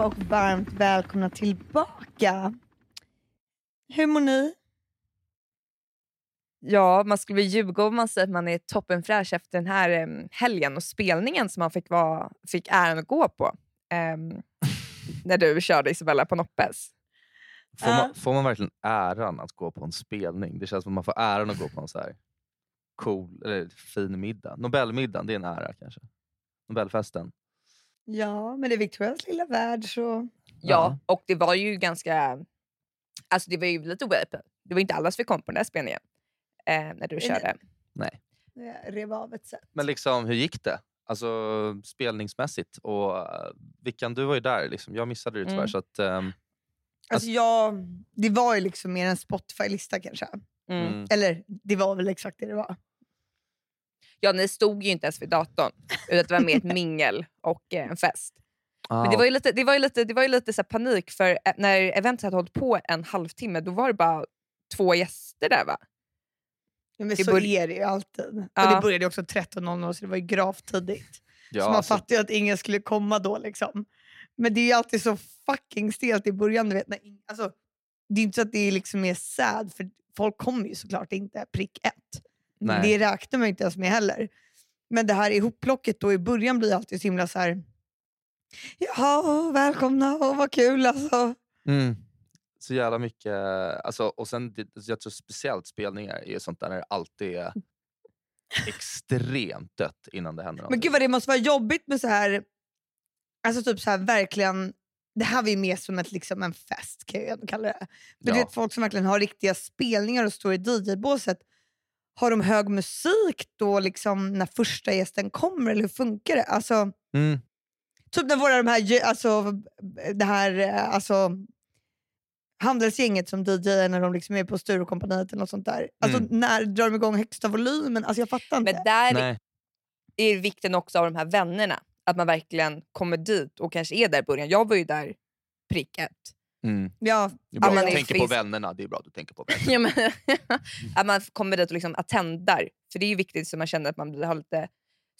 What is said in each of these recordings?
allihopa och varmt välkomna tillbaka. Hur mår ni? Ja, man skulle väl ljuga om man säger att man är toppenfräsch efter den här em, helgen och spelningen som man fick, vara, fick äran att gå på. em, när du körde Isabella på Noppes. Får, Ja. man, får man verkligen äran att gå på en spelning? Det känns som att man får äran att gå på en så här cool, eller fin middag. Nobelmiddagen, det är en ära kanske. Nobelfesten. Ja, men det är Victorias lilla värld så... Ja, Ja. och det var ju ganska... Alltså det var ju lite weird. Det var inte alla som fick komma på den där spelningen eh, när du körde. Jag rev av ett sätt. Men liksom, hur gick det? Alltså spelningsmässigt. Och, uh, Vickan, du var ju där. Liksom. Jag missade det tyvärr. Mm. Så att, ehm, Alltså jag, det var ju liksom mer en Spotify-lista kanske. Mm. mm. Eller det var väl exakt det det var. Ja, ni stod ju inte ens vid datorn. Utan det var mer ett mingel och eh, en fest. Ah, Men det var ju lite, det var ju lite, det var ju lite så panik för eh, när eventet hade hållit på en halvtimme då var det bara två gäster där va? Ja, men Det så är det ju alltid. Och Ja. det började ju också 13.00 så det var ju gravt tidigt. ja, så man alltså, fattar ju att ingen skulle komma då. Liksom. Men det är ju alltid så fucking stelt i början. Du vet, när alltså, det är inte så att det är liksom är sad, för folk kommer ju såklart inte prick ett. Nej. Det räknar man inte ens med heller. Men det här ihopplocket då i början blir alltid så himla så här. Jaha, välkomna och vad kul alltså. Mm. Så jävla mycket. Alltså, och sen, det- jag tror speciellt spelningar är sånt där när det alltid är extremt dött innan det händer Men någonting. gud vad det måste vara jobbigt med så här, alltså typ så här verkligen, det här var ju mer som ett, liksom en fest kan jag kalla det. Men Ja. vet folk som verkligen har riktiga spelningar och står i DJ-båset, har de hög musik då liksom när första gästen kommer eller hur funkar det? Alltså, Mm. typ när våra de här, alltså, det här eh, alltså, handelsgänget som DJ när de liksom är på Sturecompagniet eller något sånt där. Alltså Mm. när drar de igång högsta volymen? Alltså jag fattar inte. Men där Nej. är vikten också av de här vännerna. Att man verkligen kommer dit och kanske är där i början. Jag var ju där prick ett. Mm. ja, Det är bra att du tänker på finns- vännerna. Det är bra att du tänker på vännerna. Ja, men, att man kommer dit och liksom attendar. För det är ju viktigt så man känner att man blir- har lite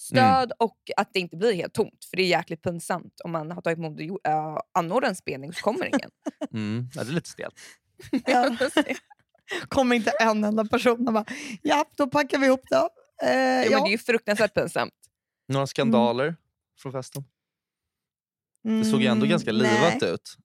stöd och att det inte blir helt tomt. För det är jäkligt pinsamt om man har tagit mod och uh, anordnar en spelning så kommer ingen. Mm. Ja, det är lite stelt. Ja. kommer inte en enda person och bara ja, då packar vi ihop då. Eh, ja, ja. men det är ju fruktansvärt pinsamt. Några skandaler från festen? Mm, Det såg ju ändå ganska livat nej. ut.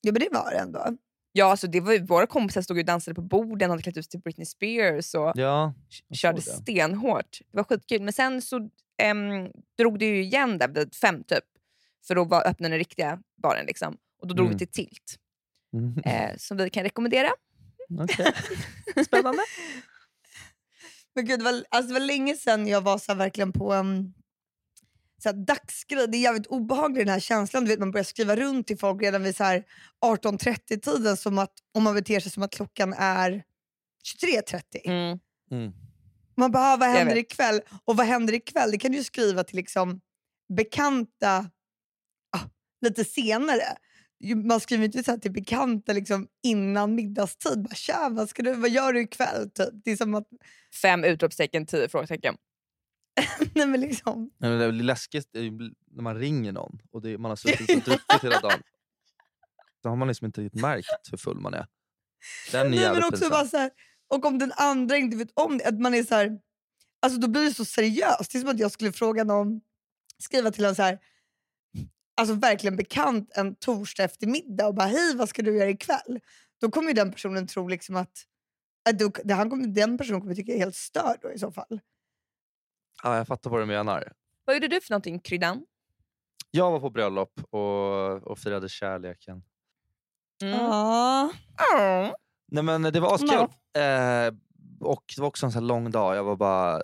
Ja men det var det ändå. Ja, alltså det var våra kompisar stod ju och dansade på borden, hade klätt ut sig till Britney Spears och Ja, körde det. stenhårt. Det var skitkul. Men sen så ehm, drog det ju igen där vid fem typ. För då var öppnade den riktiga baren. Liksom. Och då drog Mm. vi till Tilt. Mm. Eh, som vi kan rekommendera. Okej. Spännande. Men gud, det, var, alltså, det var länge sedan jag var så här, verkligen på en så här, dagsgrej. Det är jävligt obehagligt den här känslan. Du vet, man börjar skriva runt till folk redan vid så här 18.30-tiden som att, om man beter sig som att klockan är 23.30. Mm. Mm. Man bara, ah, vad händer ikväll? Och vad händer ikväll? Det kan du ju skriva till liksom bekanta ah, lite senare. Man skriver inte så här till bekanta liksom innan middagstid. Bara, Tja, vad, ska du, vad gör du ikväll? Typ. Det är som att, Fem utropstecken, tio frågetecken. nej men liksom. Nej, men Det är väl läskigt är ju när man ringer någon och det, man har suttit och druckit hela dagen. Då har man liksom inte riktigt märkt hur full man är. Den är Nej, men också bara så här, och om den andra inte vet om det, att man är så här, alltså då blir det så seriöst. Det är som att jag skulle fråga någon, skriva till en så här, alltså verkligen bekant en torsdag eftermiddag och bara hej vad ska du göra ikväll? Då kommer ju den personen tro liksom att, att det- han kommer, den personen kommer tycka är helt störd då i så fall. Ja, jag fattar vad du menar. Vad gjorde du för någonting, Kryddan? Jag var på bröllop och, och firade kärleken. Mm. Ja. Nej, men det var askul. Eh, och det var också en sån här lång dag. Jag var bara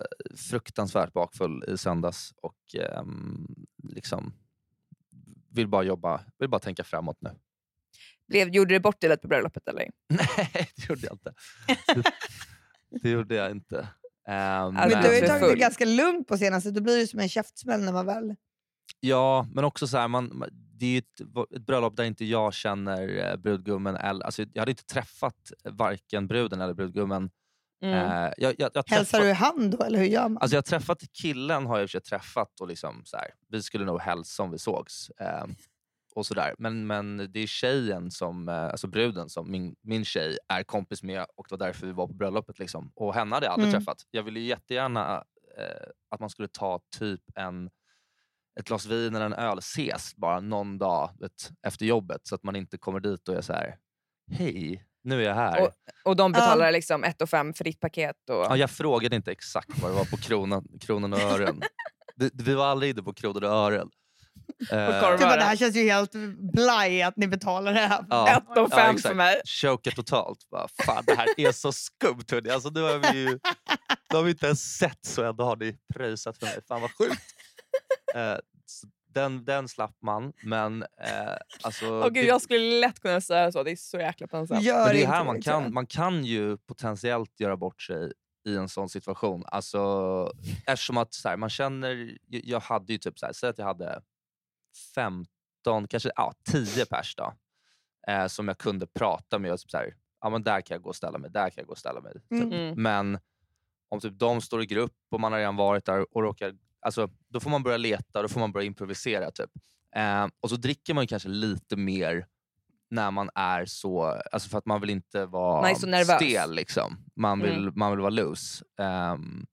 fruktansvärt bakfull i söndags. Och ehm, liksom vill bara jobba, vill bara tänka framåt nu. Blev, gjorde du bort lite på bröllopet eller? Nej, det gjorde jag inte. Det, det gjorde jag inte. Ehm, Men Nej, du har ju för tagit det ganska lugnt på senaste, då blir det som en käftsmäll när man väl... Ja, men också så här, man, det är ett, ett bröllop där inte jag känner eh, brudgummen. Eller, alltså, jag hade inte träffat varken bruden eller brudgummen. Mm. Eh, jag, jag, jag Hälsar träffat- du i hand då eller hur gör man? Alltså jag har träffat killen har jag träffat och liksom så här, vi skulle nog hälsa om vi sågs. Och sådär. Men, men det är tjejen, som, eh, alltså bruden som min, min tjej är kompis med och det var därför vi var på bröllopet. Liksom. Och henne hade jag aldrig Mm. träffat. Jag ville jättegärna eh, att man skulle ta typ en, ett glas vin eller en öl, ses bara någon dag vet, efter jobbet så att man inte kommer dit och är så här. hej, nu är jag här. Och, och de betalar liksom 1 5 för ditt paket. Och... Ja, jag frågade inte exakt vad det var på kronan, kronan och ören. Det, vi var aldrig inne på kronor och ören. Du bara, det här känns ju helt blaj att ni betalar det här. ja, 1 och 5 för mig. Choka totalt. Bara, Fan, det här är så skumt. Hörni. Alltså, nu har vi ju nu har vi inte ens sett så ändå har ni pröjsat för mig. Fan vad sjukt. Så den, den slapp man, men... Eh, alltså, Åh gud, det- jag skulle lätt kunna säga så. Det är så jäkla pinsamt. Gör det här man jag. kan, man kan ju potentiellt göra bort sig i en sån situation. Alltså, eftersom att så här, man känner... Jag hade ju typ, så här, säg att jag hade 15, kanske ja, 10 pers då, eh, som jag kunde prata med. Och typ så här, ja, men där kan jag gå och ställa mig, där kan jag gå och ställa mig. Typ. Mm. Mm. Men om typ de står i grupp och man har redan varit där och råkar... Alltså, då får man börja leta och då får man börja improvisera. Typ. Eh, och så dricker man kanske lite mer när man är så... Alltså för att man vill inte vara nervös. stel. Liksom. Man, vill, Mm. man vill vara loose. Ehm,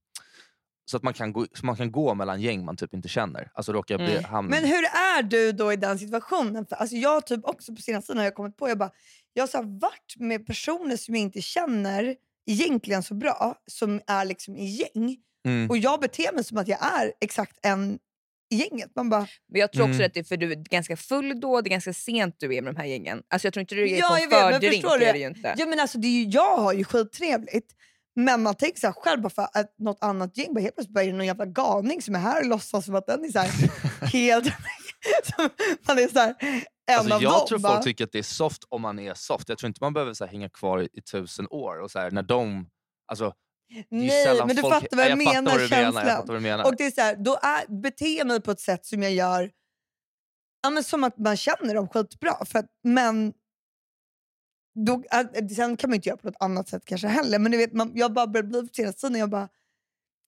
så att man kan, gå, så man kan gå mellan gäng man typ inte känner. Alltså råkar bli, Mm. hamna... Men hur är du då i den situationen? För, alltså, jag typ också på senaste tiden har jag kommit på, jag, bara, jag har så här varit med personer som jag inte känner egentligen så bra, som är liksom i gäng. mm. Och jag beter mig som att jag är exakt en i gänget. Man bara, Men jag tror också Mm. att det är för du är ganska full då, det är ganska sent du är med de här gängen. Alltså jag tror inte du är Ja, på jag en vet, men fördrink. förstår du? Är det ja, men alltså, det är ju, jag har ju skittrevligt. Men man tänker så här, själv bara för att något annat gäng, bara helt plötsligt bara är det någon jävla galning som är här och låtsas som att den är så här, helt... man är så här, en Alltså, av jag dem. tror folk tycker att det är soft om man är soft. Jag tror inte man behöver så hänga kvar i, i tusen år. Och så här, när de, alltså, Nej, men du folk, fattar vad jag, Nej, menar, vad du menar. Jag känslan. fattar vad menar. Och det är så här, då är, beter jag mig på ett sätt som jag gör ja, men som att man känner dem skitbra. För att, men då, äh, sen kan man inte göra på något annat sätt kanske heller. Men du vet, man, jag bara börjar bli på senaste tiden, jag bara,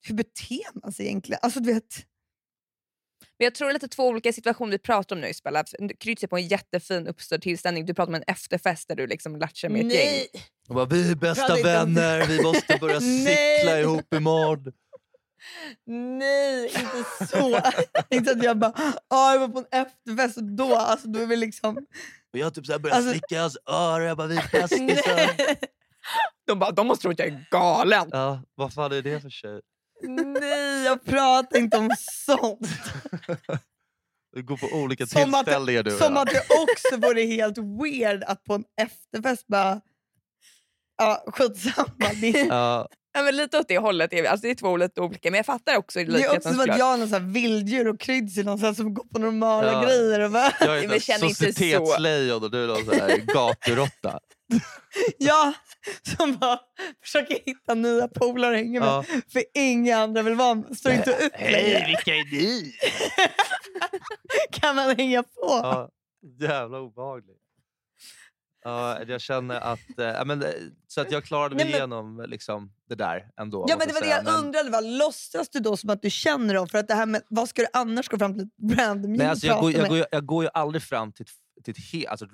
hur beter man sig egentligen? Alltså, du vet, Men jag tror det är lite två olika situationer vi pratar om nu Isabella. Kryds är på en jättefin uppstörd tillställning. Du pratar om en efterfest där du liksom latchar med ett gäng. Och bara, vi är bästa vänner, vi måste börja cykla ihop imorgon. nej, inte så. inte att jag bara, ah, jag var på en efterfest och då, alltså, då är vi liksom... Och jag typ så här börjar Alltså- slicka hans öra, jag bara, vi är bästisar. De, bara, de måste tro att jag är galen. Ja, vad fan är det för tjej? nej, jag pratar inte om sånt. Du går på olika Som att, tillställningar du och som jag. att det också vore helt weird att på en efterfest bara... Ja, skitsamma. Det, Ja, Ja, men lite åt det hållet. Är vi. Alltså, det är två lite olika. Men jag fattar också i det är också som att jag här vilddjur och här som går på normala Ja. grejer. Och bara, jag är ett societetslejon och du är här gaturåtta. ja, som bara försöker hitta nya polare att hänga med. Ja. För inga andra vill vara med. Står inte upp längre. vilka är ni? Kan man hänga på? Ja, jävla obehagligt. Ja, jag känner att, ja, men, eh, så att jag klarade mig Nej, men- igenom liksom, det där ändå. Ja, men det var det jag Men- undrade. Var, låtsas du då som att du känner dem? För att det här med, vad ska du annars gå fram till ett random Nej, alltså, jag, går, jag, med? går, ju- jag går ju aldrig fram till ett, till ett he, alltså,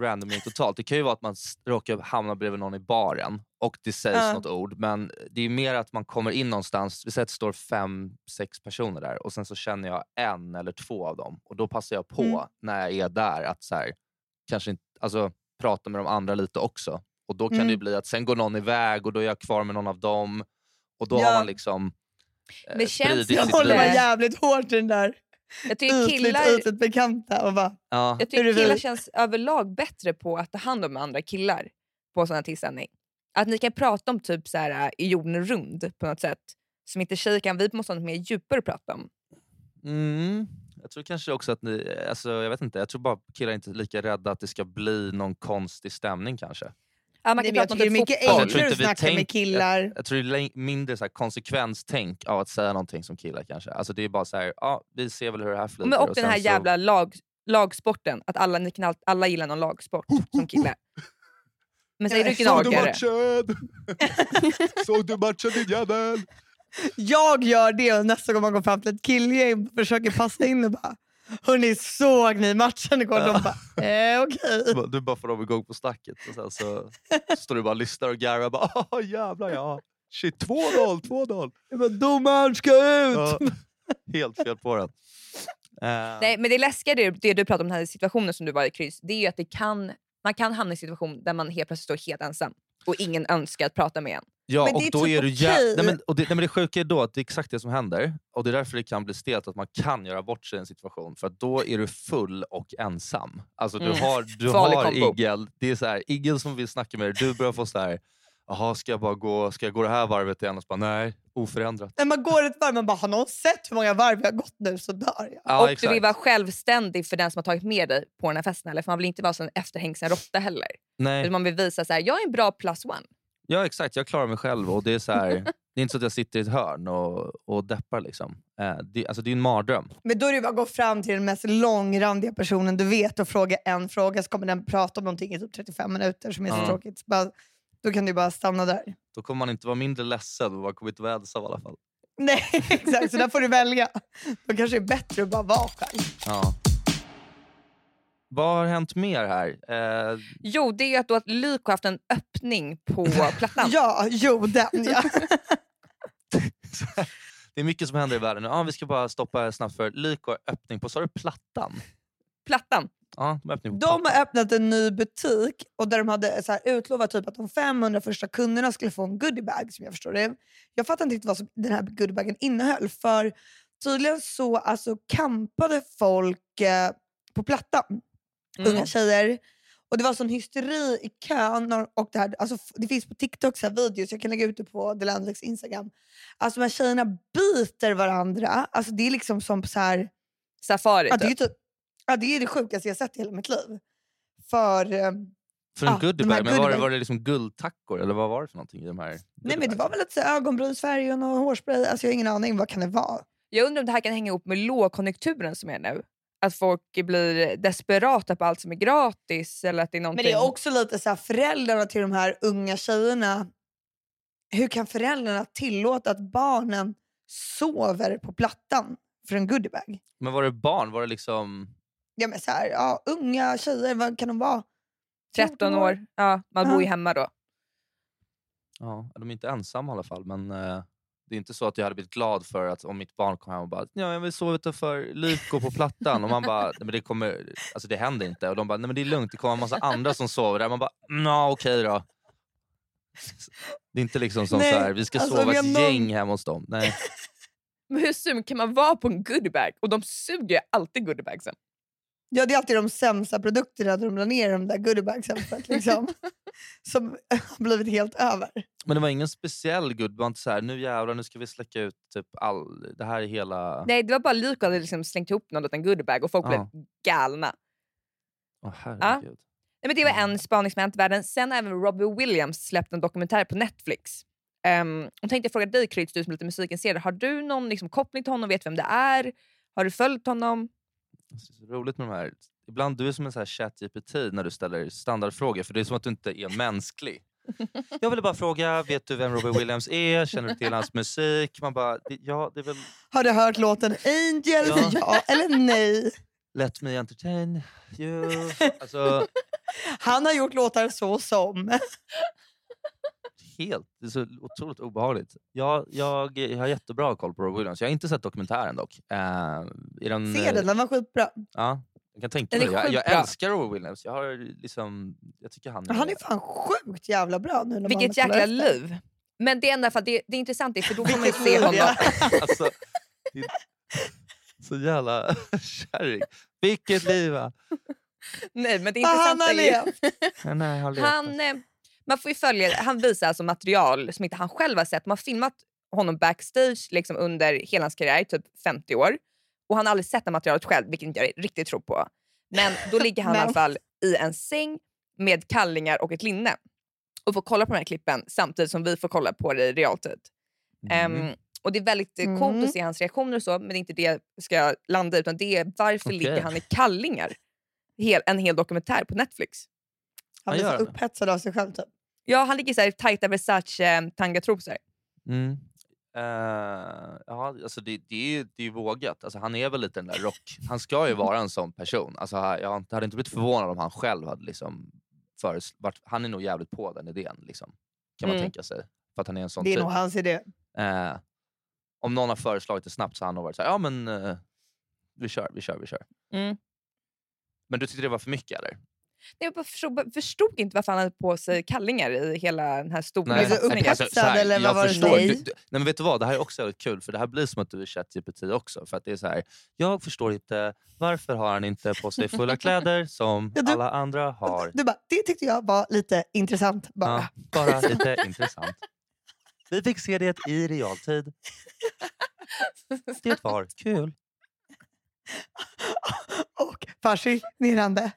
random totalt. Det kan ju vara att man råkar hamna bredvid någon i baren och det sägs Ja. något ord. Men det är mer att man kommer in någonstans, vi säger att det står fem, sex personer där och sen så känner jag en eller två av dem. Och då passar jag på Mm. när jag är där att så här, kanske inte, alltså, prata med de andra lite också. Och då kan Mm. det ju bli att sen går någon iväg och då är jag kvar med någon av dem. Och då Ja. har man liksom eh, Men känns det Jag håller lite- jävligt hårt i den där Jag tycker ytligt, killar, ytligt bekanta. Och bara, Ja. jag Hur tycker killar känns överlag bättre på att ta hand om andra killar på sådana tillställning. Att ni kan prata om typ så här, är jorden rund på något sätt. Som inte tjejer kan. Vi måste ha något mer djupare att prata om. Mm. Jag tror kanske också att ni, alltså, jag vet inte, jag tror bara killar inte är lika rädda att det ska bli någon konstig stämning kanske. Ja, man nej, kan men jag tycker det är mycket. Jag enklare att snacka med tänk- killar. Jag tror det är mindre så här, konsekvenstänk av att säga någonting som killar kanske. Alltså det är bara så här, ja vi ser väl hur det här flyger. Men och den sen här så- jävla lag, lagsporten. Att alla, ni kan all, alla gillar någon lagsport som killar. Men säger du Nej, gnagare? Såg du matchen din jävel? Jag gör det och nästa gång man går fram till ett killgäng och försöker passa in och bara Hörni, såg ni matchen igår? De bara, eh, okej. Du bara- Du bara får dem igång på snacket och sen så står du bara och lyssnar och garvar. Bara, "Ah, jävlar ja. Shit, 2-0, 2-0. Jag bara, domaren ska ut! Ja, helt fel på den. Eh, Nej, men det läskiga det, det du pratar om, den här situationen som du var i kryss, det är ju att det kan, man kan hamna i en situation där man helt plötsligt står helt ensam och ingen önskar att prata med en. Ja, Men det och då typ är du jä- okej. nej, men, och det, nej, men det sjuka är då att det är exakt det som händer. Och Det är därför det kan bli stelt att man kan göra bort sig i en situation. För då är du full och ensam. Alltså du Mm. har, du Farlig har kombo. Igel, det är så här, Igel som vill snacka med dig, du börjar få så här. Jaha, ska jag bara gå, ska jag gå det här varvet igen? Och så bara, nej, oförändrat. När man går ett varv, man bara, har någon sett hur många varv jag har gått nu så dör jag. Ja, och exakt. du vill vara självständig för den som har tagit med dig på den här festen. Eller? För man vill inte vara en efterhängsen råtta heller. Nej. Utan Man vill visa att jag är en bra plus one. Ja exakt, jag klarar mig själv och det är så här, det är inte så att jag sitter i ett hörn och, och deppar. Liksom. Eh, det, alltså, det är en mardröm. Men då är det bara att gå fram till den mest långrandiga personen du vet och fråga en fråga så kommer den prata om någonting i typ 35 minuter som är så Ja. tråkigt. Så bara, då kan du bara stanna där. Då kommer man inte vara mindre ledsen och man kommer inte vara ensam i alla fall. Nej, exakt. Så där får du välja. Då kanske det är bättre att bara vara själv. Ja. Vad har hänt mer här? Eh, Jo, det är att, då att Lyko har haft en öppning på plattan. Ja, jo den ja. det är mycket som händer i världen nu. Ja, vi ska bara stoppa snabbt för Lyko har öppning på, sa du plattan? Plattan. Ja, de De har öppnat en ny butik och där de hade så här utlovat typ att de 500 första kunderna skulle få en goodiebag som jag förstår det. Jag fattar inte riktigt vad som den här goodiebagen innehöll för tydligen så alltså campade folk eh, på plattan, Mm. unga tjejer. Och det var sån hysteri i kön. Och- det, här, alltså, det finns på TikTok så videos, jag kan lägga ut det på Delandrex Instagram. Alltså de här tjejerna biter varandra. Alltså, det är liksom som på så här... Safari Ja, det, är typ. Ja, det är det sjukaste jag sett i hela mitt liv. För... eh, För en här goodiebag, men var det, var det liksom guldtackor eller vad var det för någonting i de här Nej men det var väl lite ögonbrynsfärg och någon hårspray. Alltså jag har ingen aning. Vad kan det vara? Jag undrar om det här kan hänga ihop med lågkonjunkturen som är nu. Att folk blir desperata på allt som är gratis. Eller att det är Men någonting... det är också lite så här föräldrarna till de här unga tjejerna. Hur kan föräldrarna tillåta att barnen sover på plattan för en goodiebag? Men var det barn? Var det liksom... Ja, men så här, ja, unga tjejer, vad kan de vara? 13 år. Ja, man bor ju hemma då. Ja, de är inte ensamma i alla fall. Men eh, det är inte så att jag hade blivit glad för att om mitt barn kom hem och bara ja, jag vill sova utanför Lyko på plattan. Och man bara, nej, men det, kommer, alltså det händer inte. Och de bara, nej men det är lugnt, det kommer en massa andra som sover där. Man bara, ja okej då. Det är inte liksom som Nej, så här, vi ska alltså, sova vi ett någon- gäng hemma hos dem. Nej. Men hur sugen kan man vara på en goodiebag? Och de suger alltid goodiebagsen. Ja, det är alltid de sämsta produkterna de la ner i de där goodiebagsen liksom, som har blivit helt över. Men det var ingen speciell good, det var inte så här, nu jävlar nu ska vi släcka ut typ all, det här är hela... Nej, det var bara Lyko hade liksom slängt ihop någon liten goodiebag och folk Ja. blev galna. Åh herregud. Nej, men det var en spaning som hänt i världen. Sen har även Robbie Williams släppt en dokumentär på Netflix. Um, och tänkte fråga dig Kryds, du som är lite musikintresserad. Har du någon liksom, koppling till honom? Vet vem det är? Har du följt honom? Det är så roligt med de här. Ibland du är som en så chat GPT när du ställer standardfrågor för det är som att du inte är mänsklig. Jag ville bara fråga, vet du vem Robbie Williams är? Känner du till hans musik? Man bara, "Det- ja det är väl Har du hört låten Angel? Ja. Ja, eller nej? Let Me Entertain You. Alltså, Han har gjort låtar så som. Helt, det är så otroligt obehagligt. Jag, jag, jag har jättebra koll på Robbie Williams. Jag har inte sett dokumentären dock. Uh, är den, Se den, den var skitbra. Ja, jag kan tänka mig. Jag, jag älskar Robbie Williams. Jag, har liksom, jag tycker han är... Han är fan sjukt jävla bra nu. När Vilket man jäkla liv. Men det är, ändå för att det, det är intressant, det, för då får man ju se honom. alltså, det så jävla kärring. Vilket liv! Nej, men det Han intressanta har är ju... levt. Han, lever. Han, eh, man får följa, han visar alltså material som inte han själv har sett. Man har filmat honom backstage liksom under hela hans karriär, typ 50 år. Och han har aldrig sett det materialet själv, vilket inte jag riktigt tror på. Men då ligger han i alla fall i en säng med kallingar och ett linne. Och får kolla på de här klippen samtidigt som vi får kolla på det i realtid. Mm. Ehm, och Det är väldigt eh, coolt Mm. att se hans reaktioner och så, men det är inte det jag ska landa i, utan det är varför Okej. ligger han i kallingar? Hel, en hel dokumentär på Netflix. Han blir gör så det. upphetsad av sig själv. Typ. Ja, han ligger i så här tajta Versace eh, tangatrosor. Mm. Eh, ja, alltså det, det, är ju, det är vågat. Alltså han är väl lite den där rock... Han ska ju vara en sån person. Alltså, jag hade inte blivit förvånad om han själv hade liksom varit, Han är nog jävligt på den idén, liksom, kan man Mm. tänka sig. För att han är en sån Det är typ. nog hans idé. Eh, om någon har föreslagit det snabbt så har han nog varit såhär, ja men eh, vi kör, vi kör, vi kör. Mm. Men du tyckte det var för mycket eller? Nej, Jag förstod, förstod inte varför han hade på sig kallingar i hela den här stora Nej, så satsningen. upphetsad så här, eller vad jag var det? förstår- Nej. Du, du, nej men vet du vad, det här är också väldigt kul för det här blir som att du är ChatGPT också. För att det är så här, jag förstår inte varför har han inte på sig fulla kläder som Ja, du- alla andra har. Du bara, det tyckte jag var lite intressant bara. Ja, bara lite intressant. Vi fick se det i realtid. Det var kul. Och fascinerande.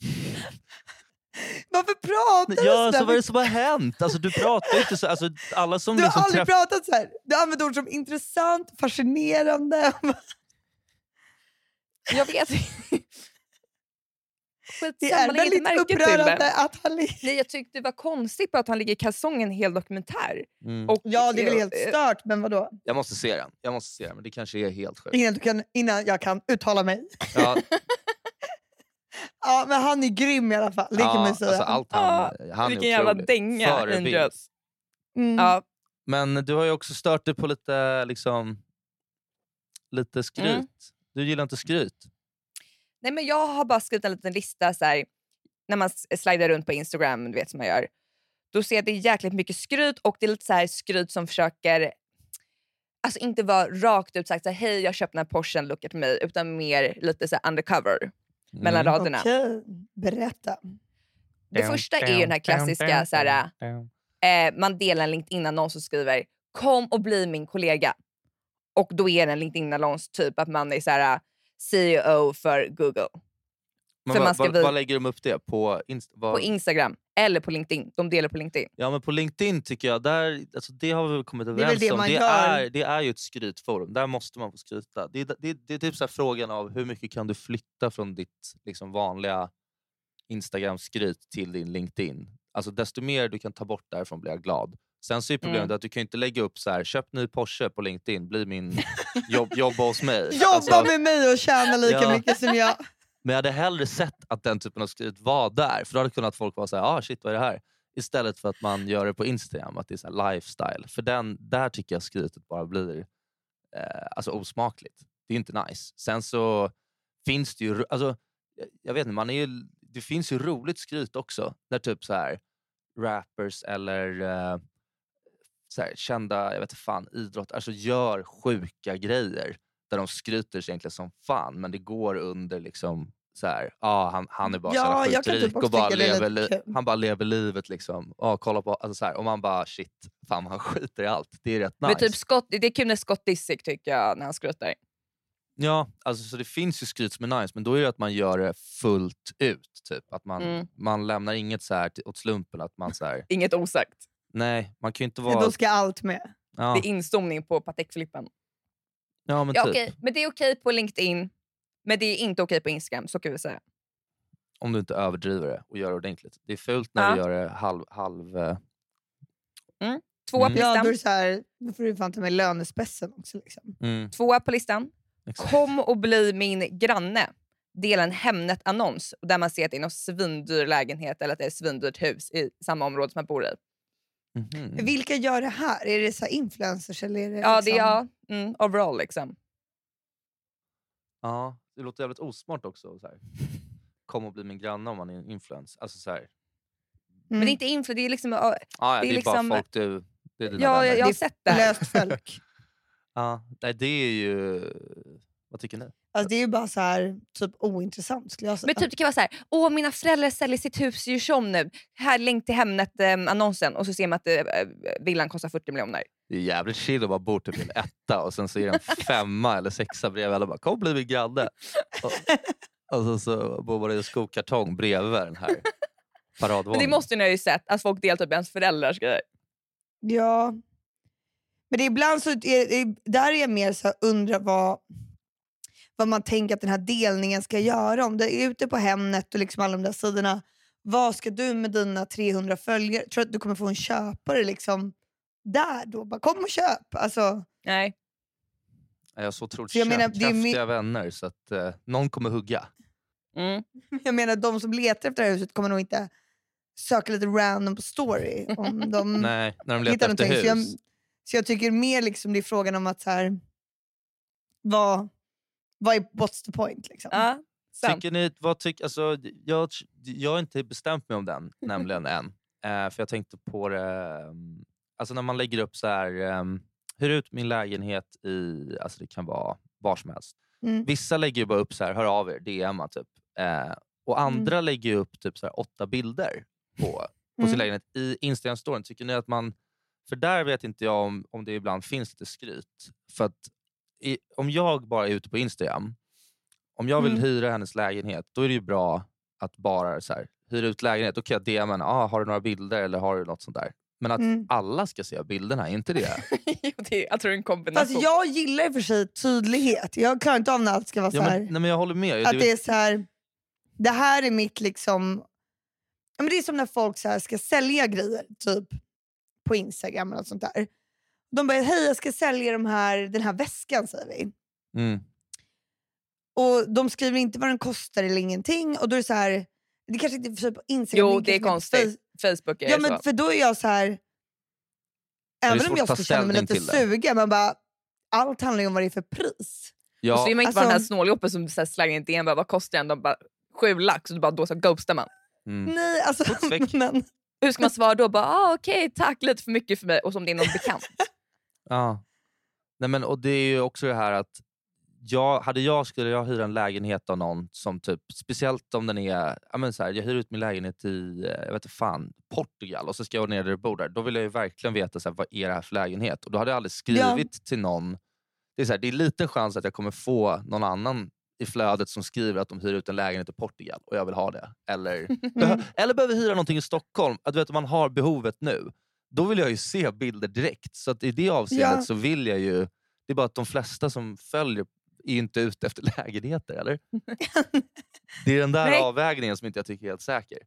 Varför pratar du Ja, sådär? så vad är det som har hänt? Alltså, du pratar inte så. Alltså, alla som Du har liksom aldrig träff- pratat så här. Du använder ord som intressant, fascinerande. Jag vet. Det är Skitsamma, lägg inte väldigt upprörande det. att han... Nej, jag tyckte det var konstigt att han ligger i kalsong en hel dokumentär. Mm. Och, Ja, det är väl helt eh, stört, men vadå? Jag måste se den. Jag måste se den, men det kanske är helt sjukt. Innan, du kan, innan jag kan uttala mig. Ja, Ja, men han är grym i alla fall. Det kan ja, man säga. alltså, allt han, han är Vilken jävla otrolig. dänga Förebild. Mm. Ja, Men du har ju också stört dig på lite, liksom, lite skryt. Mm. Du gillar inte skryt. Nej, men jag har bara skrivit en liten lista så här, när man slidar runt på Instagram, du vet som man gör. Då ser jag att det är jäkligt mycket skryt och det är lite så här skryt som försöker Alltså inte vara rakt ut sagt så här, hej jag köpte den här Porschen, look at me, utan mer lite så här undercover mellan Mm. raderna. Okej, berätta. Det första är ju den här klassiska, så här, eh, man delar en LinkedIn-annons och skriver kom och bli min kollega. Och då är det en LinkedIn-annons typ att man är så här, CEO för Google. Men för man ska vad, vad lägger de upp det? På, inst- vad, På Instagram eller på LinkedIn. De delar på LinkedIn. Ja men på LinkedIn tycker jag, där, alltså det har vi väl kommit överens det om. man Det är, det är ju ett skrytforum, där måste man få skryta. Det är, det, det är typ så här frågan av hur mycket kan du flytta från ditt liksom, vanliga Instagram-skryt till din LinkedIn. Alltså desto mer du kan ta bort därifrån blir jag glad. Sen så är problemet Mm. att du kan inte lägga upp så här, köp ny Porsche på LinkedIn, bli min jobb, jobba hos mig. Jobba Alltså, med mig och tjäna lika Ja. mycket som jag men jag hade hellre sett att den typen av skryt var där, för då hade kunnat folk vara så här, ah shit vad är det här? Istället för att man gör det på Instagram, att det är så här lifestyle. För den, där tycker jag skrytet bara blir eh, alltså osmakligt. Det är inte nice. Sen så finns det ju, alltså, jag- vet inte, man är ju, det finns ju roligt skryt också. När typ så här rappers eller eh, så här, kända jag vet inte fan, idrott, alltså gör sjuka grejer där de skryter sig egentligen som fan men det går under liksom så här, ah, han, han är bara Ja, så jävla typ och bara lever, li- han bara lever livet liksom. Ah, kolla på, alltså så här, och man bara shit, fan han skiter i allt. Det är rätt nice. Men typ Scott, det är kul när Scott Disick tycker jag när han skryter. Ja, alltså, så det finns ju skryt som är nice men då är det att man gör det fullt ut. Typ. Att man, Mm. man lämnar inget så här åt slumpen. Att man så här, Inget osagt. nej, man kan inte vara... Då ska allt med. Ja, Det är instomning på Patek-flippen. Ja, men Ja, typ. okej, Men det är okej på LinkedIn, men det är inte okej på Instagram. Så kan vi säga. Om du inte överdriver det och gör det ordentligt. Det är fult när Ja. du gör det halv... halv eh, Tvåa Mm. på Ja, listan. då, är det så här, då får du fan ta med lönespessen också. Liksom. mm, Tvåa på listan. exakt. Kom och bli min granne. Dela en Hemnet-annons där man ser att det är någon svindyr lägenhet eller att det är ett svindyrt hus i samma område som man bor i. Mhm. Vilka gör det här? Är det så här influencers? Eller är det Ja, det är liksom... ja, mm, overall liksom. Ja, det låter jävligt osmart också. Så här. Kom och bli min granne om man är en influencer. Alltså, så här. Mm. Men det är inte influ, det är liksom... ja, Ah, ja, Det det är är, liksom- bara folk du... Det är dina Ja, vänner. jag, jag har är sett det. löst folk. Ja, nej, det är ju... Vad tycker ni? Alltså, det är ju bara så här, typ ointressant skulle jag säga. Men typ det kan vara så här, åh mina föräldrar säljer sitt hus i Djursholm nu. Här länk till Hemnet-annonsen och så ser man att eh, villan kostar 40 miljoner. Det är jävligt chill att bara bo typ i en etta och sen så är det en femma eller sexa bredvid. Alla bara “kom bli min granne”. Och, och så, så bor man i en skokartong bredvid den här Men paradvåningen. det måste ni ha ju sett, att folk delar typ ens föräldrars grejer. Ja. Men det är ibland så är, där är jag mer så här, undrar vad, vad man tänker att den här delningen ska göra. Om det är ute på Hemnet och liksom alla de där sidorna. vad ska du med dina 300 följare? Tror du att du kommer få en köpare liksom där då? Bara, kom och köp. Alltså, Nej. Jag har så otroligt jag menar, det är köpkraftiga vänner så att eh, någon kommer hugga. Mm. jag menar de som letar efter det här huset kommer nog inte söka lite random på story. Om de Nej, när de hittar letar efter någonting. Så jag, hus. så jag tycker mer liksom det är frågan om att så här, vad, vad är what's the point? Liksom. Ja. Tycker ni, vad tyck, alltså, jag, jag har inte bestämt mig om den nämligen än. Eh, för jag tänkte på det, alltså när man lägger upp så här, um, hyr ut min lägenhet i, alltså det kan vara var som helst. Mm. Vissa lägger ju bara upp så här, hör av er, DMa typ. Eh, och andra lägger ju upp typ så här, åtta bilder på, på sin Mm. lägenhet i Instagram-storyn. Tycker ni att man, för där vet inte jag om, om det ibland finns lite skryt. För att i, om jag bara är ute på Instagram, om jag vill Mm. hyra hennes lägenhet, då är det ju bra att bara så här, hyra ut lägenhet. Då kan jag DMa henne, ah, har du några bilder eller har du något sånt där. Men att Mm. alla ska se bilderna, är inte det? Jo, det är, jag tror det är en kombination. Fast jag gillar i och för sig tydlighet. Jag klarar inte av när allt ska vara ja, så här. men, nej, men jag håller med. Att Det- det är så här, det här är mitt liksom... Ja, men det är som när folk så här ska sälja grejer typ på Instagram eller något sånt där. De bara, hej jag ska sälja de här, den här väskan säger vi. mm. Och de skriver inte vad den kostar eller ingenting. Och då är det så här, det kanske inte är på Instagram. Jo, det är konstigt. Facebook är Ja så. men för då är jag så här. är Även om jag skulle känna mig lite sugen, man bara, allt handlar ju om vad det är för pris. Ja, Och så är man inte bara den här alltså- snåljoppen som så här slänger in DM, bara, vad kostar den? De bara, sju lax och då, bara, då så ghostar man. mm. Nej, alltså, men, Hur ska man svara då? Bara, ah, Okej, tack, lite för mycket för mig. Och som det är någon bekant. Ja. Nej, men, och det är ju också det här att jag, hade jag, skulle jag hyra en lägenhet av någon som typ, speciellt om den är, ja, men så här, jag hyr ut min lägenhet i eh, jag vet inte fan, Portugal och så ska jag ner där du bor där. Då vill jag ju verkligen veta så här, vad är det här för lägenhet. Och då hade jag aldrig skrivit till någon. Det är, så här, det är liten chans att jag kommer få någon annan i flödet som skriver att de hyr ut en lägenhet i Portugal och jag vill ha det. Eller, eller behöver hyra någonting i Stockholm. Att du vet, man har behovet nu. Då vill jag ju se bilder direkt. Så att i det avseendet Ja. så vill jag ju... Det är bara att de flesta som följer är ju inte ute efter lägenheter, eller? det är den där Nej. avvägningen som inte jag tycker är helt säker.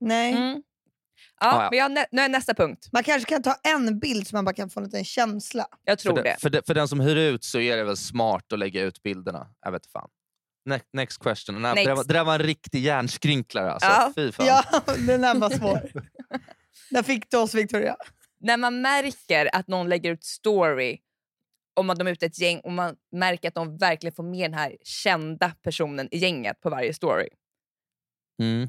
nej. Mm. Ah, Ja, ja. Vi har nä- nu är nästa punkt. Man kanske kan ta en bild så man bara kan få en liten känsla. Jag tror För, det. den, för, den, för den som hyr ut så är det väl smart att lägga ut bilderna. Jag vet fan. Ne next question. Det, där var, det där var en riktig hjärnskrynklare. Alltså. Ja. Fy fan. Ja, den här var svår. Där fick du oss Victoria. När man märker att någon lägger ut story om att de är ute ett gäng och man märker att de verkligen får med den här kända personen i gänget på varje story. Mm.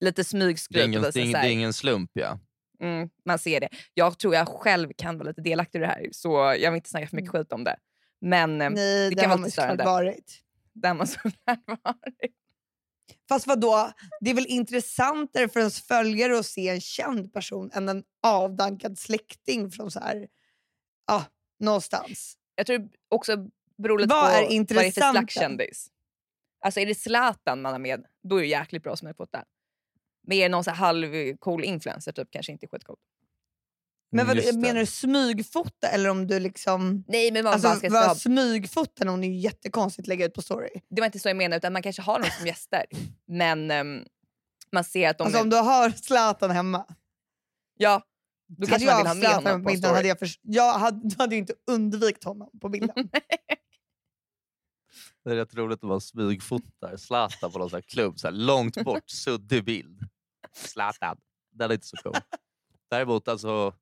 Lite Det, är smygskryt. ingen, det, är ingen, så det här. är ingen slump. Ja. Mm, man ser det. Jag tror jag själv kan vara lite delaktig i det här så jag vill inte snacka för mycket skit om det. Men eh, Nej, det det, kan har vara lite störande. varit. där man såklart varit. Fast vad då? Det är väl intressantare för ens följare att se en känd person än en avdankad släkting från så här, ja, någonstans. Jag tror det också beror lite Vad på är vad det är för slags kändis. Alltså är det Zlatan man har med, då är det jäkligt bra som jag fått där. Men är det någon så halvcool influencer typ kanske inte skitcoolt. Men vad, det. menar du smygfota eller om du liksom... Nej men man bara Alltså ska vad smygfota någon är ju jättekonstigt att lägga ut på story. det var inte så jag menade utan man kanske har någon som gäster. Men ehm, man ser att de Alltså är, om du har Zlatan hemma. ja, då kanske man jag vill ha med honom på på en bilden hade jag, förs- jag hade, du hade ju inte undvikit honom på bilden. Det är rätt roligt att man smygfotar Zlatan på någon sån här klubb. Så här långt bort, suddig bild. Zlatan. Den är inte så cool. Däremot, alltså...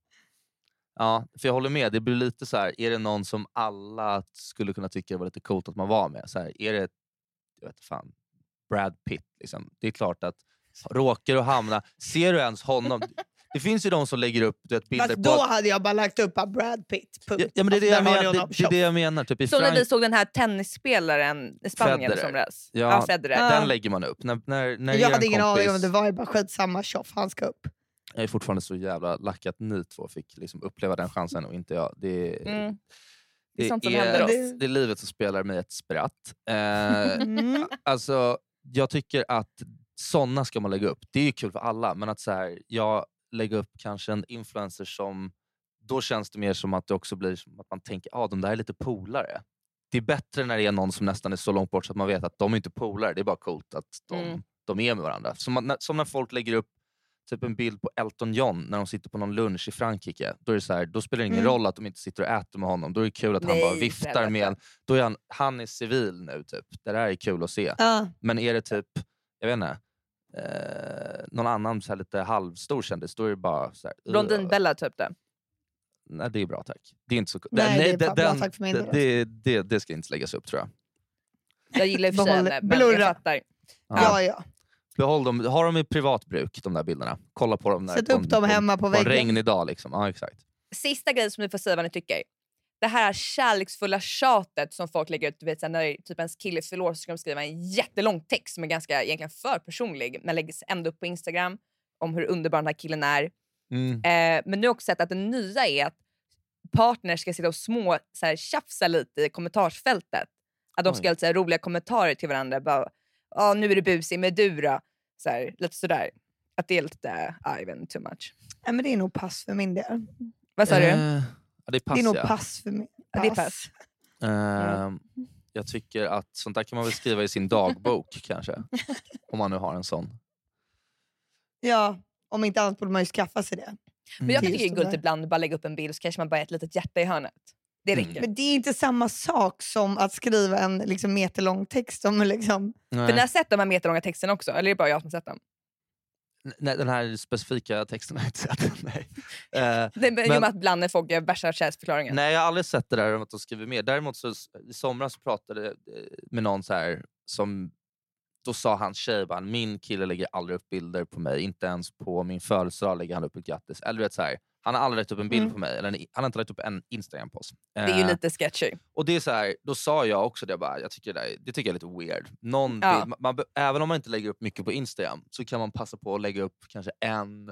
Ja, för jag håller med. Det blir lite så här, är det någon som alla skulle kunna tycka var lite coolt att man var med? Så här, är det jag vet fan, Brad Pitt? Liksom. Det är klart att råkar du hamna... Ser du ens honom? Det finns ju de som lägger upp du vet, bilder Fast på... då hade jag bara lagt upp av Brad Pitt. Punkt. Ja, ja, men det är det, Alltså, jag där har menar, det, det är det jag menar. Typ i Så när Frank- vi såg den här tennisspelaren i Spanien Federer. som res. Ja, Ja, Federer. Den lägger man upp. När, när, när Jag hade ingen aning om det var, jag bara skitsamma, tjoff, han ska upp. Jag är fortfarande så jävla lack att ni två fick liksom uppleva den chansen och inte jag. Det, Mm. Det är det, sånt som är, händer oss. Det- är livet som spelar mig ett spratt. Eh, Mm. alltså, jag tycker att såna ska man lägga upp. Det är ju kul för alla, men att så här, jag lägger upp kanske en influencer som... Då känns det mer som att det också blir som att man tänker att ah, de där är lite polare. Det är bättre när det är någon som nästan är så långt bort så att man vet att de är inte polare. Det är bara coolt att de Mm. de är med varandra. Som, man- som när folk lägger upp typ en bild på Elton John när de sitter på någon lunch i Frankrike. Då, är det så här, då spelar det ingen Mm. roll att de inte sitter och äter med honom. Då är det kul att han Nej, bara för viftar med en. Då är han, han är civil nu. typ. Det där är kul att se. Ja. Men är det typ, jag vet inte, eh, någon annan så här lite halvstor kändis, då är det bara så här, Blondin "Ugh." Bella typ det. Nej, det är bra tack. Det är inte så Nej, det är bra- tack för min det, det, det, det ska inte läggas upp tror jag. Jag gillar i och för sig henne, men jag fattar. Ja. Ja, ja. Behåll dem, ha dem i privat bruk, de där bilderna. Kolla på dem när, Sätt på upp en- dem hemma på på en väggen. regnig dag. Liksom. Ja, exakt. Sista grejen som ni får säga vad ni tycker. Det här kärleksfulla tjatet som folk lägger ut. Du vet, när typ ens kille fyller år så ska de skriva en jättelång text som är ganska egentligen för personlig men läggs ändå upp på Instagram om hur underbar den här killen är. Mm. Eh, men nu har jag också sett att det nya är att partners ska sitta och små så här, tjafsa lite i kommentarsfältet. Att de ska här, roliga kommentarer till varandra. Bara, "Ja, nu är du busig, men du då? Så här, lite sådär. Att det är lite, ja, jag vet too much. Nej, men det är nog pass för min del. Vad sa du? Eh, ja, det är pass, det är nog ja. pass för mig. Ja, det är pass. Ehm, jag tycker att sånt där kan man väl skriva i sin dagbok kanske. Om man nu har en sån. Ja, om inte annat borde man ju skaffa sig det. Men jag kan tycka det är gulligt det ibland att bara lägga upp en bild så kanske man bara har ett litet hjärta i hörnet. Det Mm. räcker. Men det är inte samma sak som att skriva en liksom, meterlång text. Om, liksom, Nej. För ni har sett de här meterlånga texterna också? Eller är det bara jag som har sett dem? Nej, den här specifika texten har jag inte sett. Nej. Eh, Det är Men- att ibland när folk gör värsta kärleksförklaringen. Nej, jag har aldrig sett det där om att de skriver mer. Däremot så, i somras så pratade jag eh, med någon så här som då sa hans tjej bara, min kille lägger aldrig upp bilder på mig, inte ens på min födelsedag lägger han upp ett grattis. Eller vet, så här, han har aldrig lagt upp en bild Mm. på mig, eller en, han har inte lagt upp en Instagram-post. Det är ju Eh, lite sketchy. och det är så här, då sa jag också det, jag bara, jag tycker det, där, det tycker jag är lite weird. Någon Ja. bild, man, även om man inte lägger upp mycket på Instagram så kan man passa på att lägga upp kanske en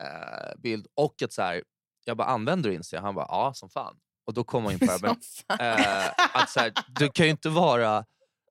eh, bild. Och att så här, jag bara, använder du Instagram? Han bara, ja som fan. Och då kommer man in på det eh, att så här, du kan ju inte vara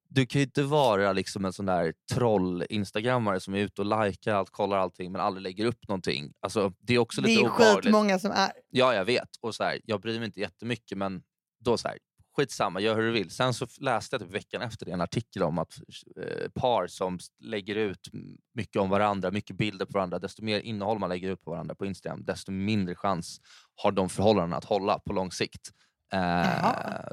du kan ju inte vara liksom en sån där troll-instagrammare som är ute och likar allt, kollar allting men aldrig lägger upp någonting. Alltså, det är också det lite är ju obehagligt. skitmånga som är. Ja, jag vet. Och så här, jag bryr mig inte jättemycket, men då så här, skitsamma, gör hur du vill. Sen så läste jag typ veckan efter det en artikel om att eh, par som lägger ut mycket om varandra, mycket bilder på varandra, desto mer innehåll man lägger ut på varandra på Instagram, desto mindre chans har de förhållandena att hålla på lång sikt. Eh,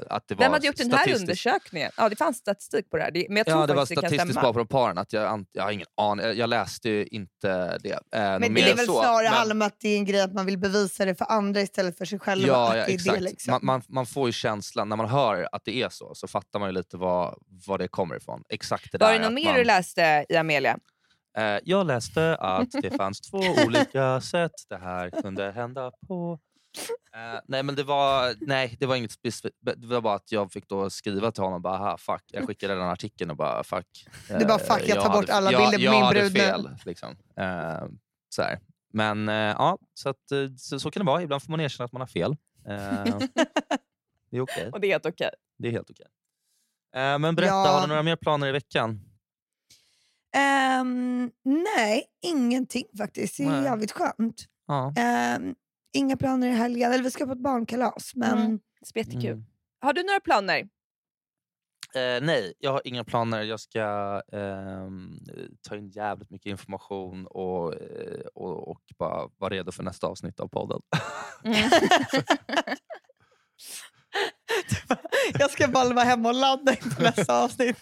att det var Vem hade gjort den här undersökningen? Ja, det fanns statistik på det här. Det- Men jag tror Ja, det var statistiskt bara de paren. Att jag, ant- jag har ingen aning. Jag- Jag läste ju inte det. Eh, Men det är väl så, snarare men- om att det är en grej att man vill bevisa det för andra istället för sig själva. Ja, ja exakt. Det, liksom. man, man, man får ju känslan, när man hör att det är så, så fattar man ju lite vad, vad det kommer ifrån. Exakt det Var där det något mer man, du läste i Amelia? Eh, jag läste att det fanns två olika sätt det här kunde hända på. Eh, nej men det var, nej, det var inget specifikt. Det var bara att jag fick då skriva till honom bara, aha, fuck. Jag skickade den artikeln och bara fuck. Du bara, fuck, jag tar hade- bort alla jag, bilder på jag min hade brud nu. fel. Liksom. Eh, så här. Men eh, ja, så, att, så, så kan det vara. Ibland får man erkänna att man har fel. Det är okej. Och det är helt okej. Det är helt okej. Eh, men berätta, Ja. har du några mer planer i veckan? Ehm, nej, ingenting faktiskt. Det är Nej. jävligt skönt. Ja. Ehm, inga planer i helgen. Eller vi ska på ett barnkalas. Men Mm. Det är jättekul. Mm. Har du några planer? Eh, nej, jag har inga planer. Jag ska ehm, ta in jävligt mycket information och, eh, och, och bara vara redo för nästa avsnitt av podden. Mm. jag ska bara vara hemma och ladda inför nästa avsnitt.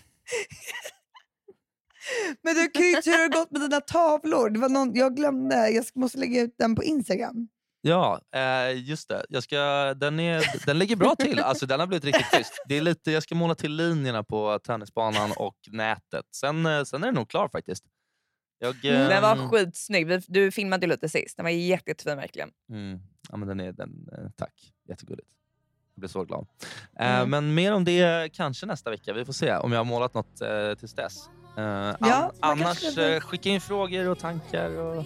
Men du Kyt, hur har det gått med dina tavlor? Det var någon, jag glömde, jag ska- måste lägga ut den på Instagram. Ja, eh, just det. Jag ska, den, är, den ligger bra till. Alltså, den har blivit riktigt schysst. Det är lite, jag ska måla till linjerna på tennisbanan och nätet. Sen, eh, sen är den nog klar faktiskt. Jag, Mm. Den ehm, var skitsnygg. Du filmade ju lite sist. Den var jätte- jättefin verkligen. Mm. Ja, men den är, den, eh, tack, jättegulligt. Jag blir så glad. Eh, Mm. Men mer om det kanske nästa vecka. Vi får se om jag har målat något eh, tills dess. Eh, an- man annars eh, skicka in frågor och tankar och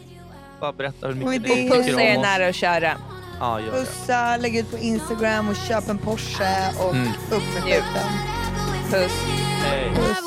bara berätta hur Och mycket ni Pussa tycker er om oss. nära och kära. Ja, gör det. Pussa, lägg ut på Instagram och köp en Porsche och Mm. upp med skiten. Puss. Hej. Puss.